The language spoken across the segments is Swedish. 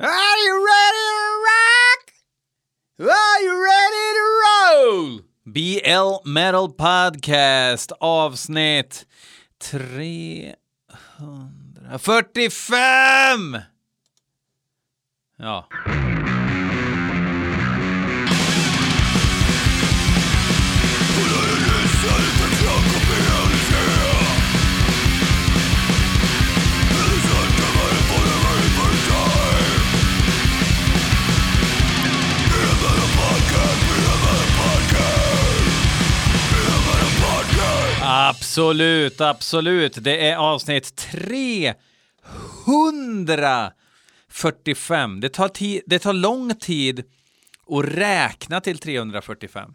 Are you ready to rock? Are you ready to roll? BL Metal Podcast avsnitt 345! Ja. Absolut, absolut. Det är avsnitt 345. Det tar, ti- det tar lång tid att räkna till 345.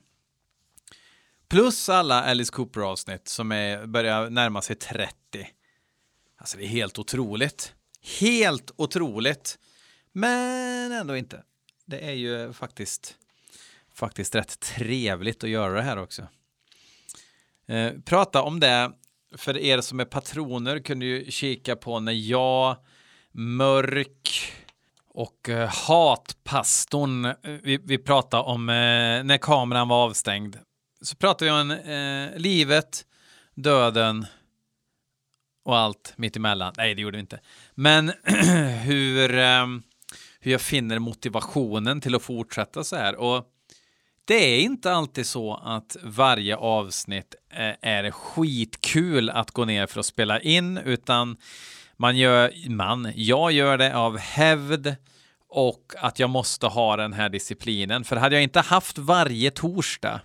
Plus alla Alice Cooper-avsnitt som är, börjar närma sig 30. Alltså det är helt otroligt. Helt otroligt. Men ändå inte. Det är ju faktiskt, faktiskt rätt trevligt att göra det här också. Eh, prata om det, för er som är patroner kunde ju kika på när jag, Mörk och eh, Hatpastorn, eh, vi, vi pratade om eh, när kameran var avstängd. Så pratade vi om eh, livet, döden och allt mittemellan. Nej, det gjorde vi inte. Men hur, eh, hur jag finner motivationen till att fortsätta så här. Och det är inte alltid så att varje avsnitt eh, är skitkul att gå ner för att spela in, utan man gör, man, jag gör det av hävd och att jag måste ha den här disciplinen. För hade jag inte haft varje torsdag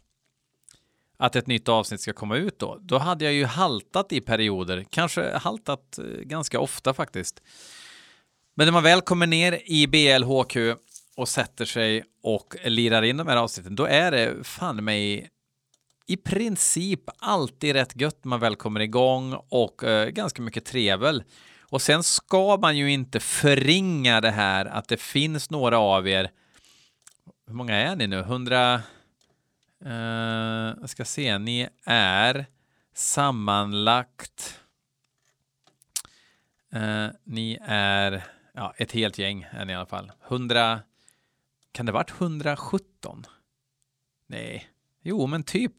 att ett nytt avsnitt ska komma ut då, då hade jag ju haltat i perioder, kanske haltat eh, ganska ofta faktiskt. Men när man väl kommer ner i BLHQ och sätter sig och lirar in de här avsnitten, då är det fan mig i princip alltid rätt gött när man väl kommer igång och eh, ganska mycket trevel. Och sen ska man ju inte förringa det här att det finns några av er. Hur många är ni nu? 100? Eh, jag ska se, ni är sammanlagt. Eh, ni är ja, ett helt gäng är ni i alla fall. 100 kan det varit 117? Nej, jo, men typ.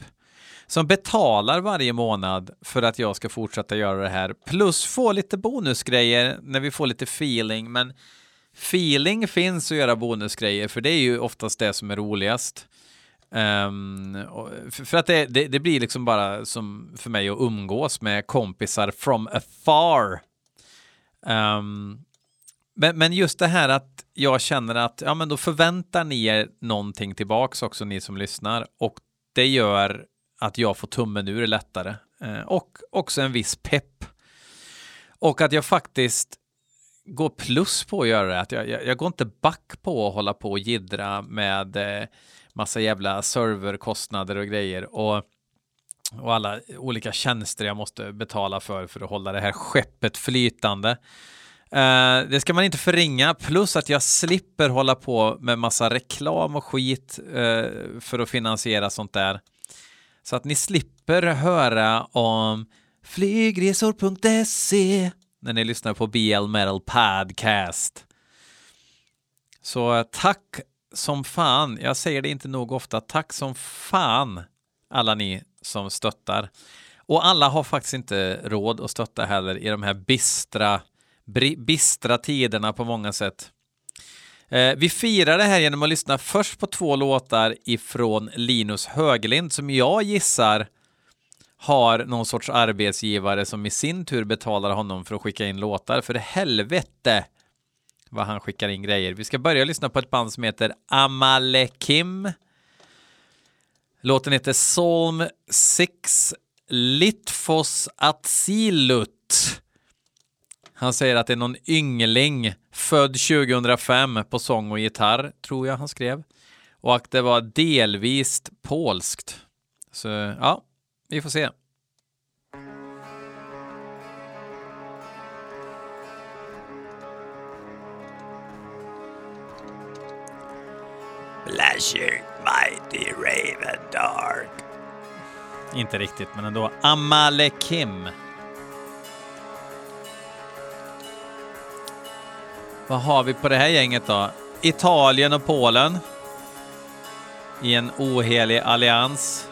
Som betalar varje månad för att jag ska fortsätta göra det här. Plus få lite bonusgrejer när vi får lite feeling. Men feeling finns att göra bonusgrejer, för det är ju oftast det som är roligast. Um, för, att det, det, det, blir liksom bara som för mig att umgås med kompisar from afar. Um, men, men just det här att jag känner att ja, men då förväntar ni er någonting tillbaks också, ni som lyssnar. Och det gör att jag får tummen ur lättare. Eh, och också en viss pepp. Och att jag faktiskt går plus på att göra det. Att jag, jag, jag går inte back på att hålla på och gidra med eh, massa jävla serverkostnader och grejer. Och, och alla olika tjänster jag måste betala för för att hålla det här skeppet flytande. Uh, det ska man inte förringa, plus att jag slipper hålla på med massa reklam och skit uh, för att finansiera sånt där. Så att ni slipper höra om flygresor.se när ni lyssnar på BL Metal Podcast. Så eh, tack som fan, jag säger det inte nog ofta, tack som fan alla ni som stöttar. Och alla har faktiskt inte råd att stötta heller i de här bistra bistra tiderna på många sätt. Eh, vi firar det här genom att lyssna först på två låtar ifrån Linus Höglind som jag gissar har någon sorts arbetsgivare som i sin tur betalar honom för att skicka in låtar. För helvete vad han skickar in grejer. Vi ska börja lyssna på ett band som heter Amalekim. Låten heter Psalm 6 Litfos Atsilut. Han säger att det är någon yngling född 2005 på sång och gitarr, tror jag han skrev. Och att det var delvis polskt. Så ja, vi får se. Blasher Mighty Raven Dark. Inte riktigt, men ändå. Amalekim. Vad har vi på det här gänget då? Italien och Polen. I en ohelig allians.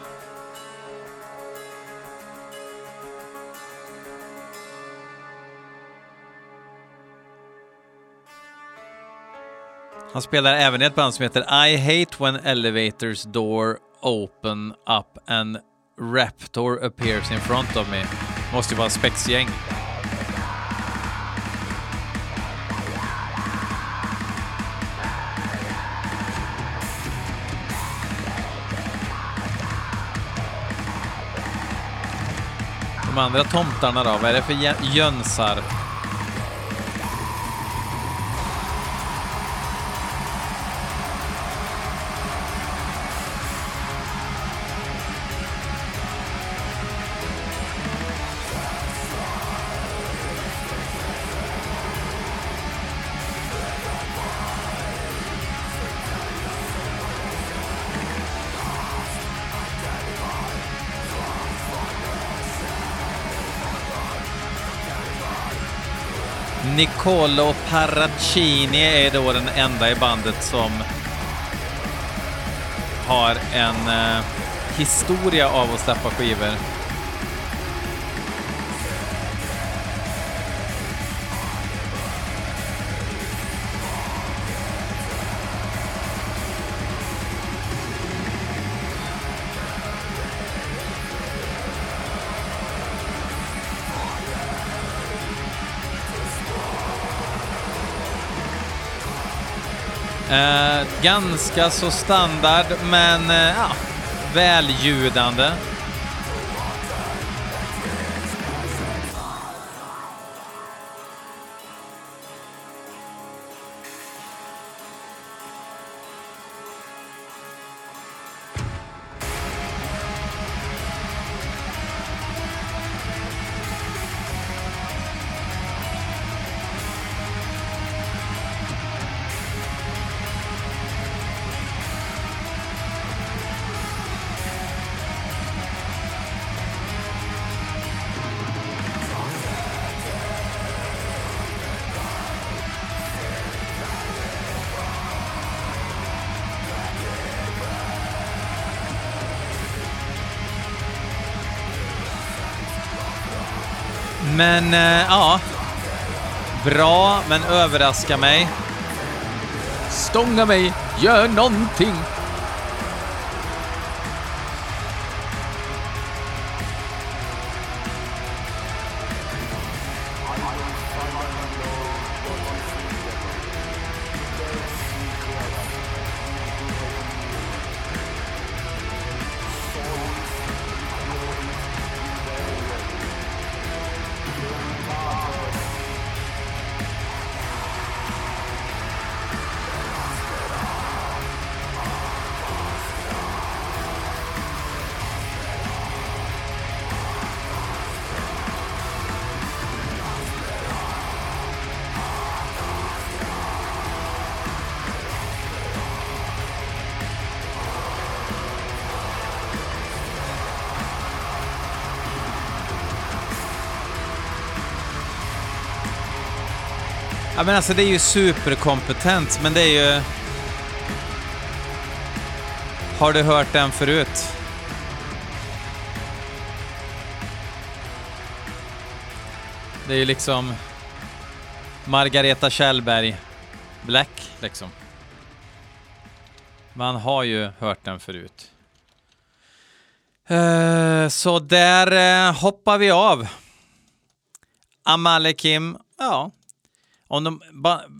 Han spelar även i ett band som heter I Hate When Elevators Door Open Up and Raptor Appears In Front of Me. Måste ju vara spexgäng. De andra tomtarna då, vad är det för jönsar? Nicolo Paracini är då den enda i bandet som har en eh, historia av att släppa skivor. Eh, ganska så standard, men eh, ja, väljudande. Men eh, ja, bra, men överraska mig. Stånga mig, gör någonting. Ja, men alltså det är ju superkompetent, men det är ju... Har du hört den förut? Det är ju liksom Margareta Kjellberg Black, liksom. Man har ju hört den förut. Eh, så där eh, hoppar vi av. Amalekim, ja, om de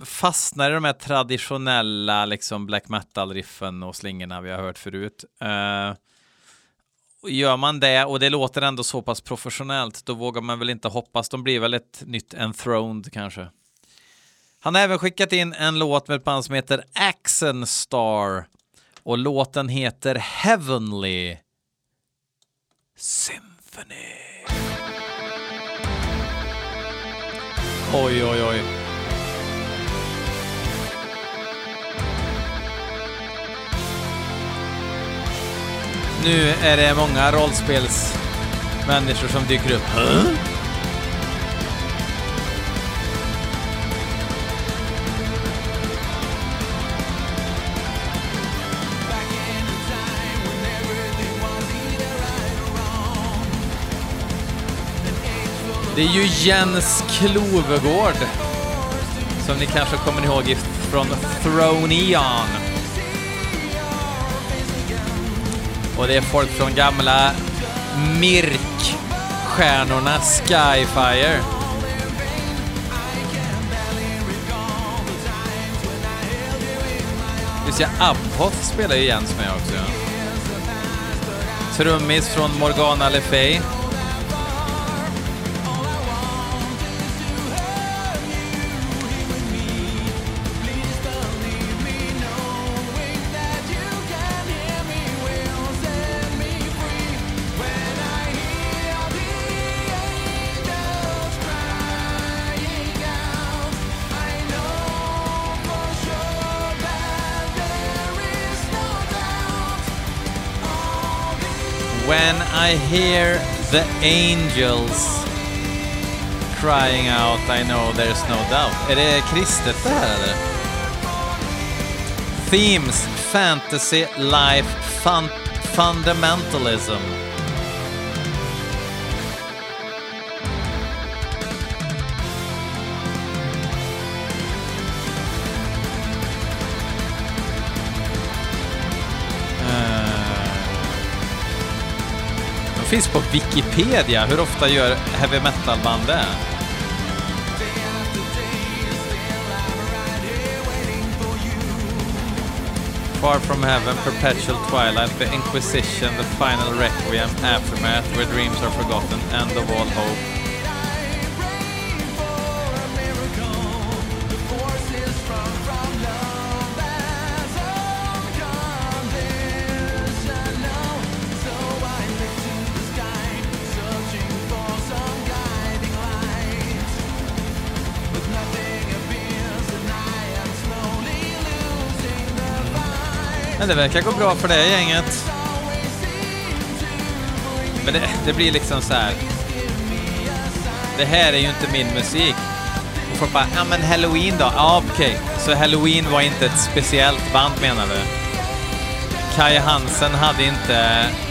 fastnar i de här traditionella liksom black metal-riffen och slingorna vi har hört förut. Uh, gör man det och det låter ändå så pass professionellt, då vågar man väl inte hoppas. De blir väl ett nytt Enthroned kanske. Han har även skickat in en låt med ett band som heter Axen Star och låten heter Heavenly Symphony. Oj, oj, oj. nu är det många rollspelsmänniskor som dyker upp. Huh? Det är ju Jens Klovegård, som ni kanske kommer ihåg från Throneon. Och det är folk från gamla Mirk-stjärnorna Skyfire. Just ja, Abhoth spelar ju Jens med också. Ja. Trummis från Morgana Le Fay. When I hear the angels crying out I know there's no doubt. Är det kristet det här eller? Themes, fantasy, life, fun fundamentalism. Finns på Wikipedia. Hur ofta gör heavy metal-band det? Far from Heaven, Perpetual Twilight, The Inquisition, The Final Requiem, Aftermath, Where Dreams Are Forgotten, End of All Hope. Men det verkar gå bra för det gänget. Men det, det blir liksom så här. Det här är ju inte min musik. Och folk bara, ja men Halloween då? Ja okej, okay. så Halloween var inte ett speciellt band menar du? Kai Hansen hade inte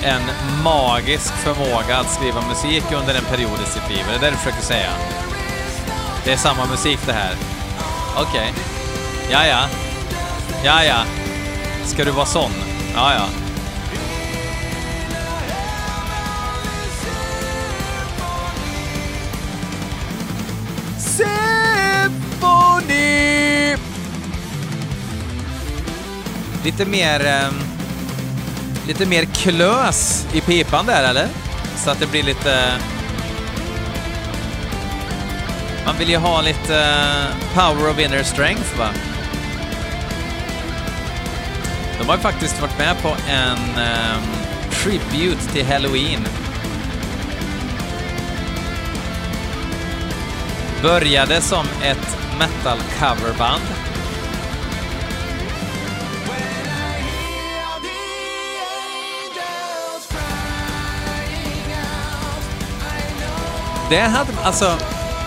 en magisk förmåga att skriva musik under en period i sitt liv. Det är det du försöker säga? Det är samma musik det här. Okej. Okay. Ja, ja. Ja, ja. Ska du vara sån? Ja, ja. Symfoni! Lite mer... Ehm, lite mer klös i pipan där, eller? Så att det blir lite... Man vill ju ha lite uh, power of inner strength, va? De har ju faktiskt varit med på en um, tribute till Halloween. Började som ett metal coverband. Det hade, alltså,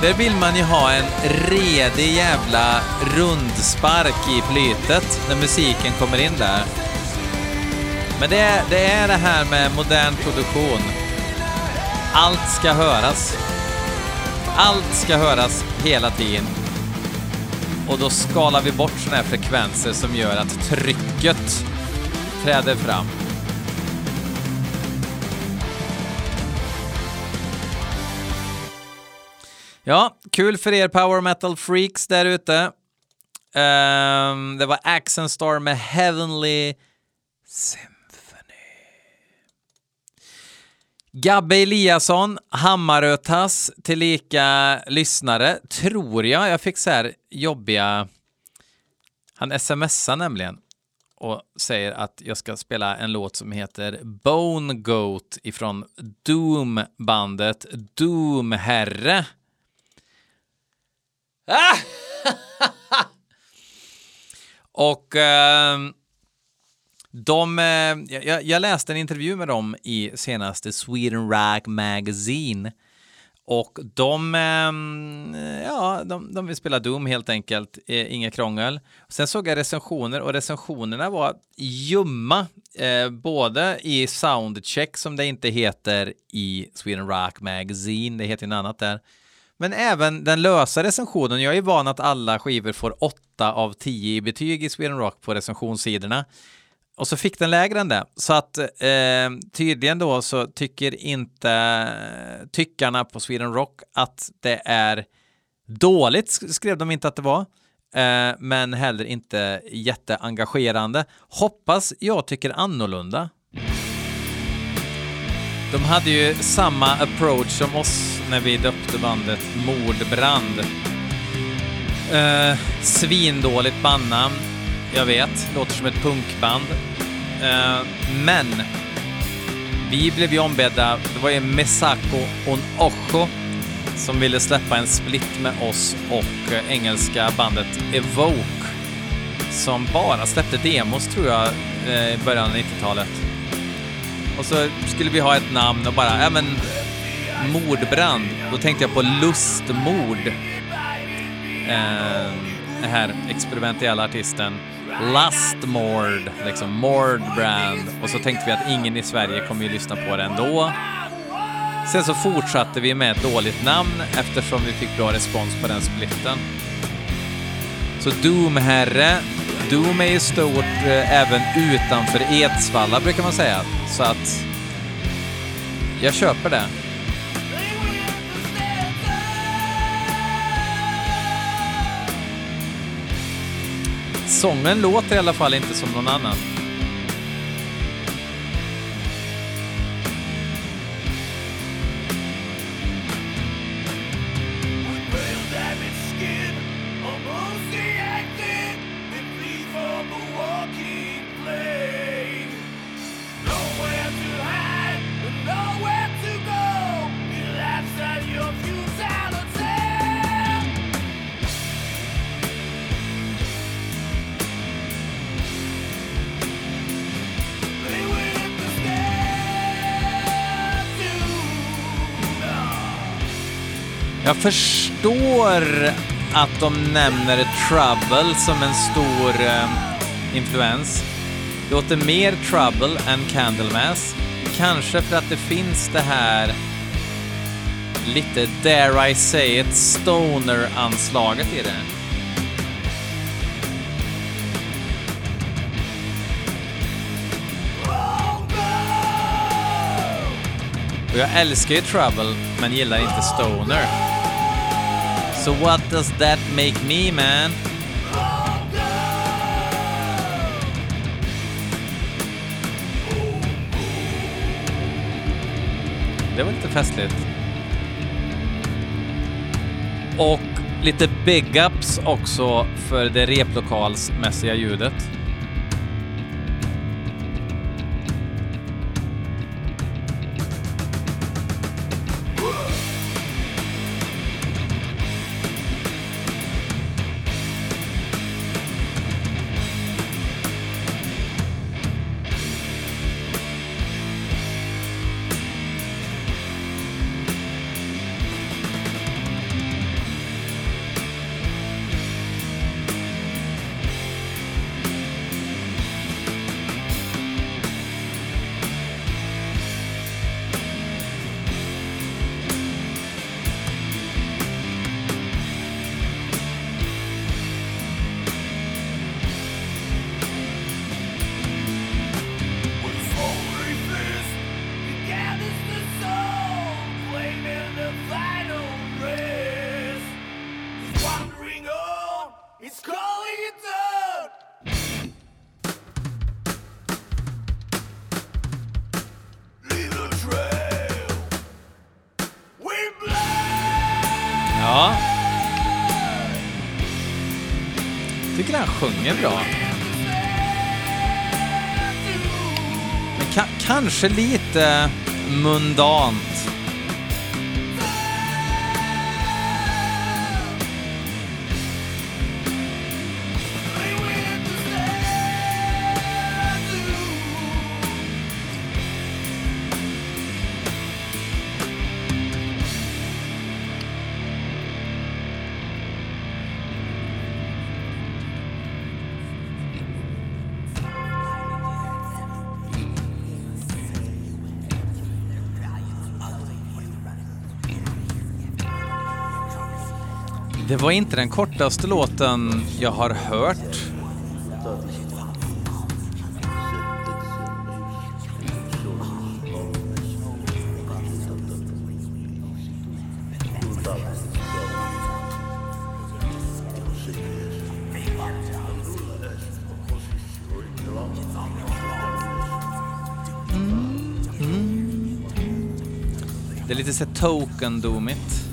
där vill man ju ha en redig jävla rundspark i flytet när musiken kommer in där. Men det är, det är det här med modern produktion. Allt ska höras. Allt ska höras hela tiden. Och då skalar vi bort sådana här frekvenser som gör att trycket träder fram. Ja, kul för er power metal freaks där ute. Um, det var Accent Star med Heavenly Symphony. Gabbe Eliasson, Hammarötas tillika lyssnare, tror jag. Jag fick så här jobbiga... Han smsar nämligen och säger att jag ska spela en låt som heter Bone Goat ifrån Doom-bandet Doomherre. Ah! Och eh, de, eh, jag, jag, läste en intervju med dem i senaste Sweden Rag Magazine. Och de, eh, ja, de, de vill spela Doom helt enkelt, eh, inga krångel. Sen såg jag recensioner och recensionerna var ljumma, eh, både i Soundcheck som det inte heter i Sweden Rock Magazine, det heter något annat där, men även den lösa recensionen. Jag är van att alla skivor får 8 av 10 i betyg i Sweden Rock på recensionssidorna. Och så fick den lägre än det. Så att eh, tydligen då så tycker inte eh, tyckarna på Sweden Rock att det är dåligt, skrev de inte att det var. Eh, men heller inte jätteengagerande. Hoppas jag tycker annorlunda. De hade ju samma approach som oss när vi döpte bandet Mordbrand. Eh, svindåligt bandnamn. Jag vet, låter som ett punkband. Eh, men vi blev ju ombedda, det var ju Mesako On Ocho som ville släppa en split med oss och eh, engelska bandet Evoke som bara släppte demos tror jag eh, i början av 90-talet. Och så skulle vi ha ett namn och bara, ja men mordbrand. Då tänkte jag på lustmord. Eh, den här experimentella artisten. Lustmord, liksom Mordbrand. Och så tänkte vi att ingen i Sverige kommer ju lyssna på det ändå. Sen så fortsatte vi med ett dåligt namn eftersom vi fick bra respons på den splitten. Så Doomherre. Doom är ju stort eh, även utanför Edsvalla brukar man säga. Så att jag köper det. Sången låter i alla fall inte som någon annan. Jag förstår att de nämner Trouble som en stor eh, influens. Det låter mer Trouble än Candlemass. Kanske för att det finns det här lite, dare I say it, stoner-anslaget i det. Och jag älskar ju Trouble, men gillar inte Stoner. So what does that make me man? Det var lite festligt. Och lite big ups också för det replokalsmässiga ljudet. Sjunger bra. Men ka kanske lite mundant. Det var inte den kortaste låten jag har hört. Det är lite så token-domigt.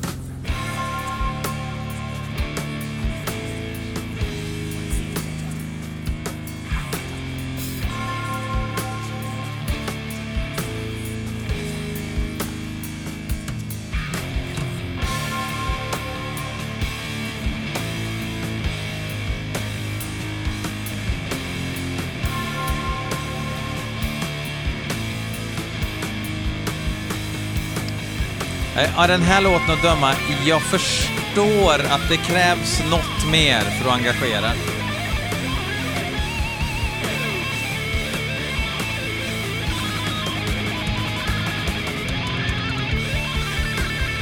Ja, den här låten att döma, jag förstår att det krävs något mer för att engagera.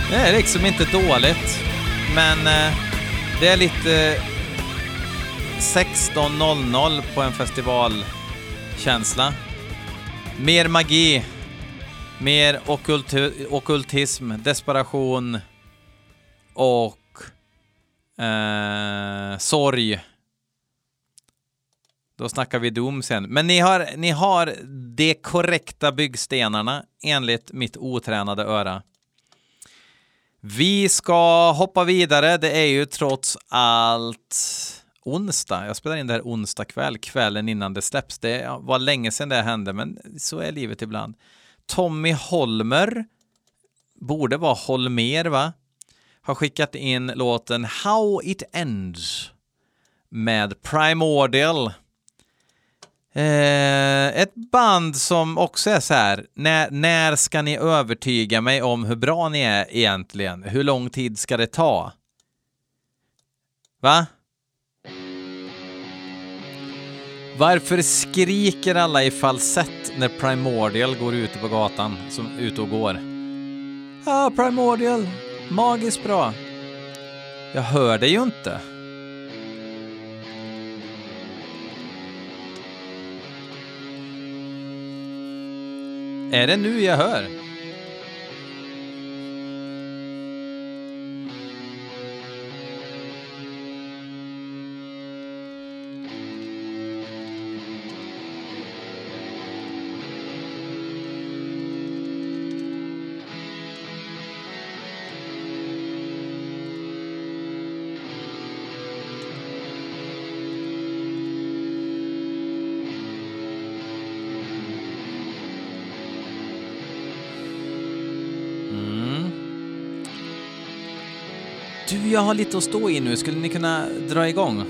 Det är liksom inte dåligt, men eh, det är lite eh, 16.00 på en festivalkänsla. Mer magi, mer okultism, ockultism, desperation och eh, sorg. Då snackar vi Doom sen. Men ni har, ni har de korrekta byggstenarna enligt mitt otränade öra. Vi ska hoppa vidare. Det är ju trots allt onsdag. Jag spelar in det här onsdag kväll, kvällen innan det släpps. Det var länge sedan det hände, men så är livet ibland. Tommy Holmer, borde vara Holmer va? Har skickat in låten How It Ends med Primordial. Eh, ett band som också är så här, när, när ska ni övertyga mig om hur bra ni är egentligen? Hur lång tid ska det ta? Va? Varför skriker alla i falsett när Primordial går ute på gatan, som ute och går? Ja, ah, Primordial, magiskt bra. Jag hör det ju inte. Är det nu jag hör? Jag har lite att stå i nu. Skulle ni kunna dra igång?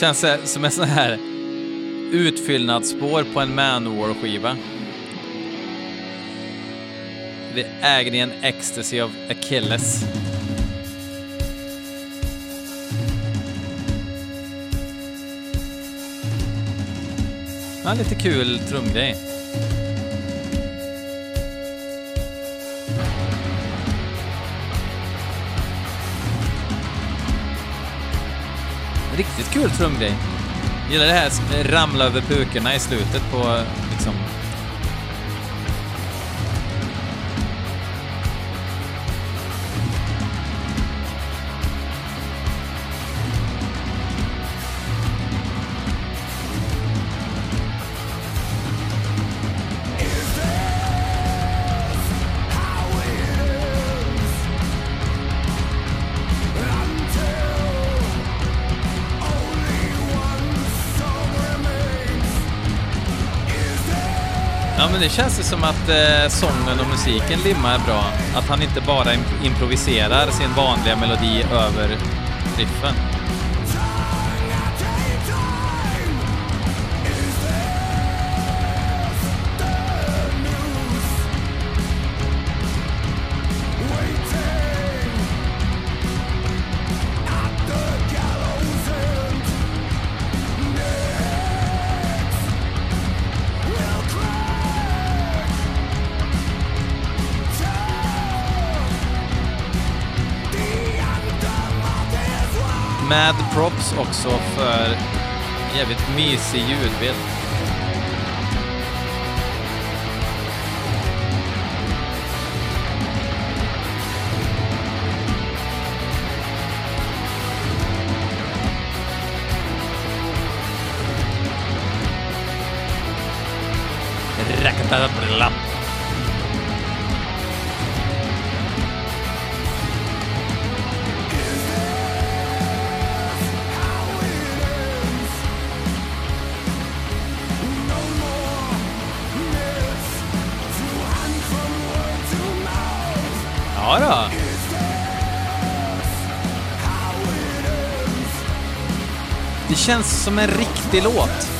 Känns som en sån här utfyllnadsspår på en Manowar-skiva. The Agony and Ecstasy of Achilles. Ja, lite kul trumgrej. Riktigt kul trumgrej. Gillar det här ramla över pukorna i slutet på det känns det som att eh, sången och musiken limmar bra. Att han inte bara imp- improviserar sin vanliga melodi över riffen. Mad props också för jävligt mysig ljudbild. Ja då. Det känns som en riktig låt.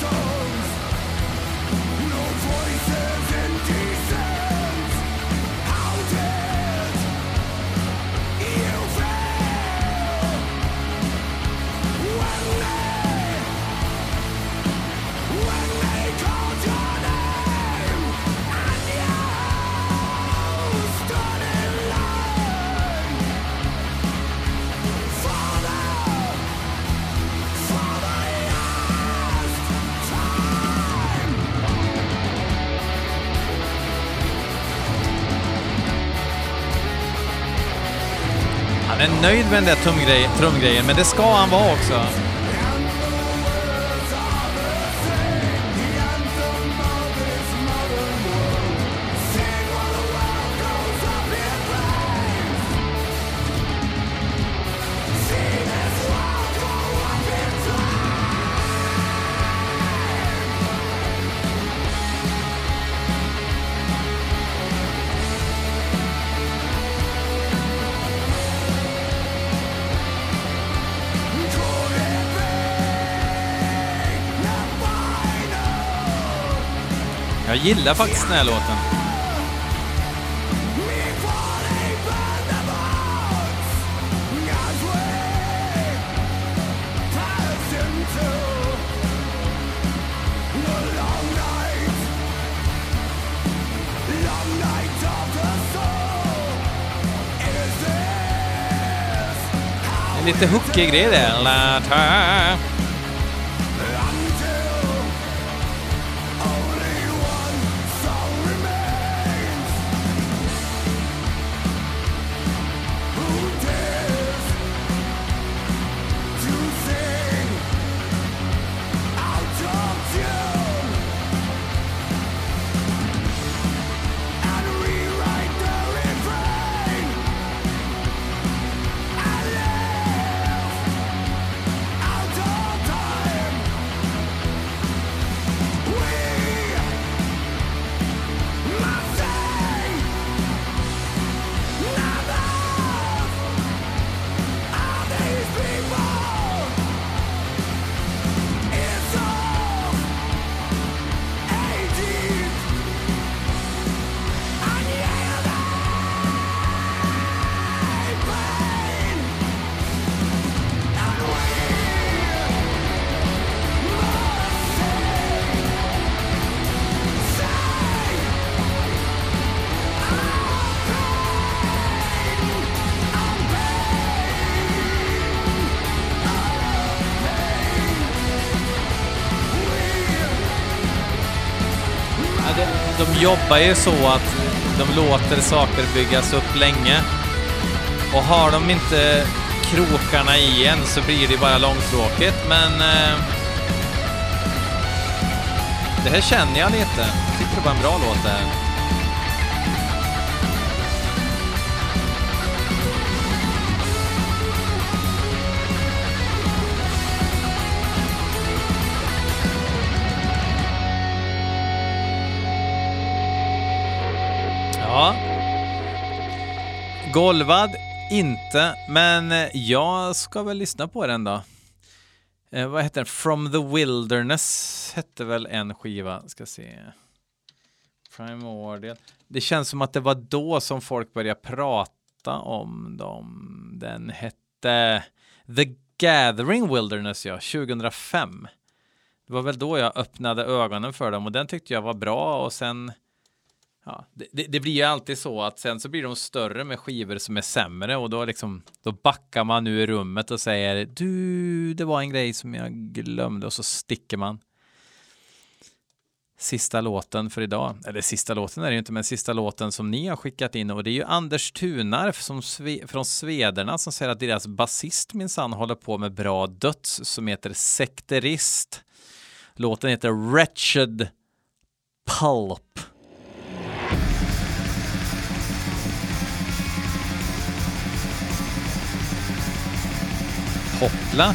Nöjd med den där trumgrejen, men det ska han vara också. Jag gillar faktiskt den här låten. En lite hookig grej det. Jobbar ju så att de låter saker byggas upp länge. Och har de inte krokarna i en så blir det bara långtråkigt, men... Eh, det här känner jag lite. Jag tyckte det var en bra låt det här. Golvad, inte, men eh, jag ska väl lyssna på den då. Eh, vad heter den? From the Wilderness hette väl en skiva. Ska se. Primordial. Det känns som att det var då som folk började prata om dem. Den hette The Gathering Wilderness, ja, 2005. Det var väl då jag öppnade ögonen för dem och den tyckte jag var bra och sen Ja, det, det, blir ju alltid så att sen så blir de större med skivor som är sämre och då liksom då backar man nu i rummet och säger du, det var en grej som jag glömde och så sticker man. Sista låten för idag, eller sista låten är det ju inte, men sista låten som ni har skickat in och det är ju Anders Tunarf som sve, från Svederna som säger att deras basist minsann håller på med bra döds som heter Sekterist. Låten heter Wretched Pulp. Hoppla.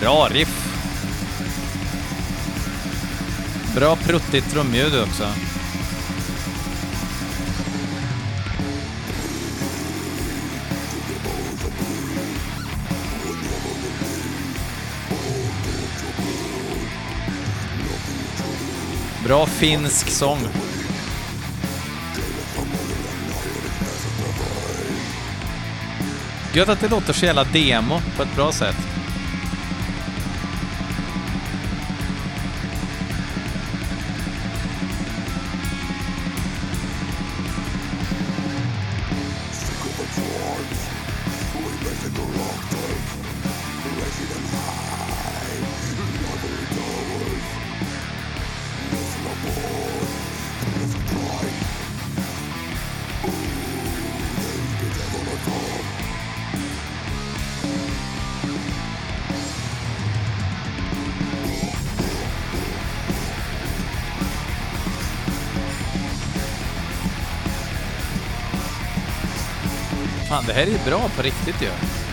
Bra riff. Bra pruttigt trumljud också. Bra finsk sång. Gött att det låter så jävla demo på ett bra sätt. Fan, det här är ju bra på riktigt ju.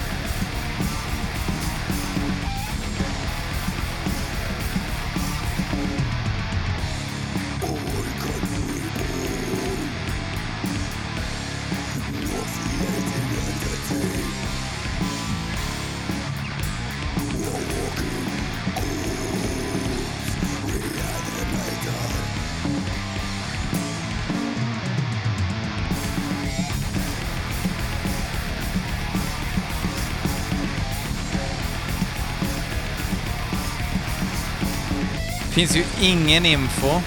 Finns ju ingen info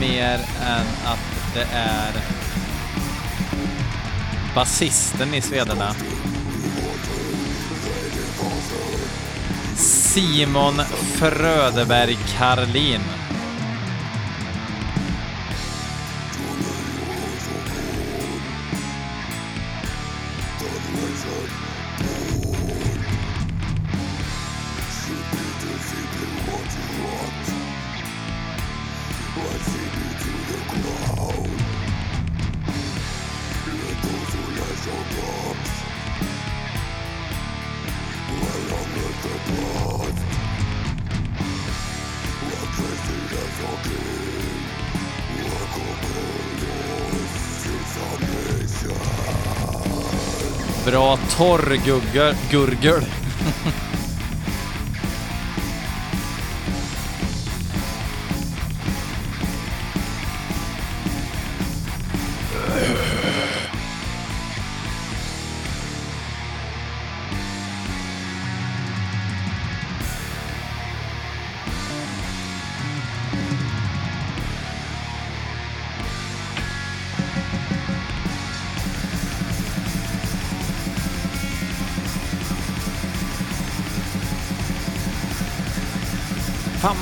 mer än att det är basisten i Svedala. Simon Fröderberg Karlin. Bra torrgurgel. Gurgel.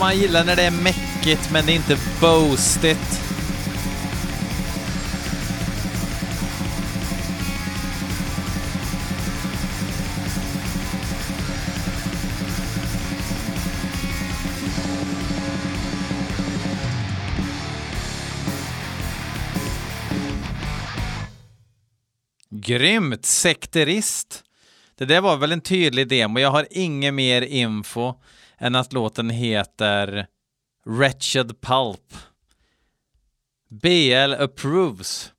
Man gillar när det är mäckigt men det är inte boastigt. Grymt! Sekterist. Det där var väl en tydlig demo. Jag har inget mer info än att låten heter Wretched Pulp. BL approves.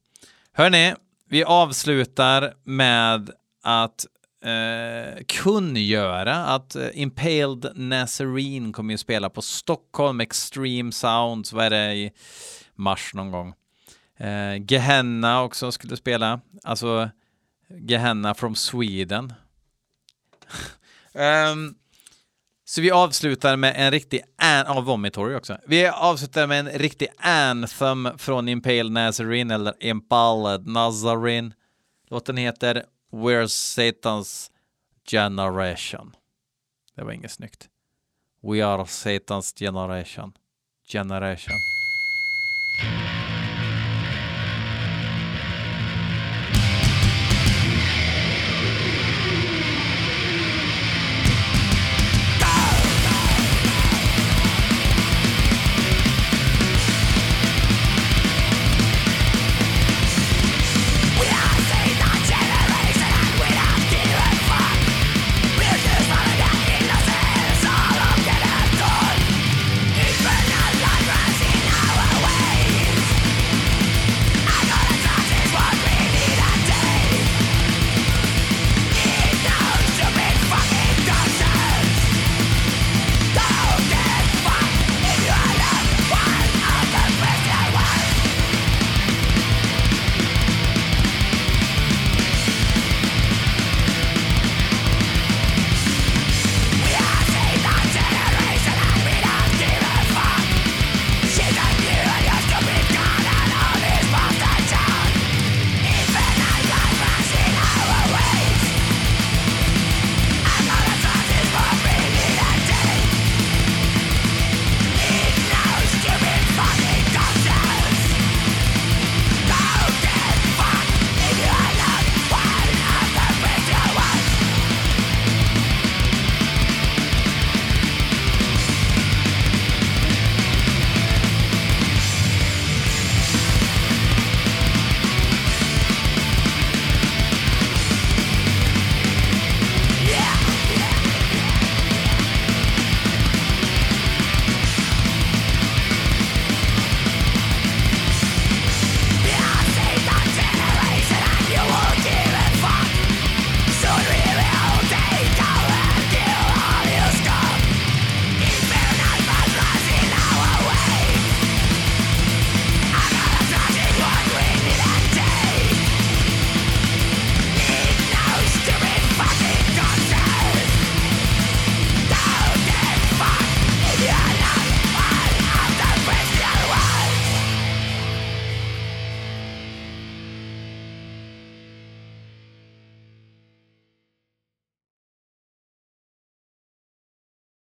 Hörni, vi avslutar med att eh, kungöra att eh, Impaled Nazarene kommer ju spela på Stockholm Extreme Sounds, vad är det, i mars någon gång. Eh, Gehenna också skulle spela, alltså Gehenna from Sweden. um, så vi avslutar med en riktig, an- av Vomitory också. Vi avslutar med en riktig anthem från Impaled Nazarene, eller Impaled Nazarene. Låten heter We're Satan's Generation. Det var inget snyggt. We are Satan's Generation. Generation.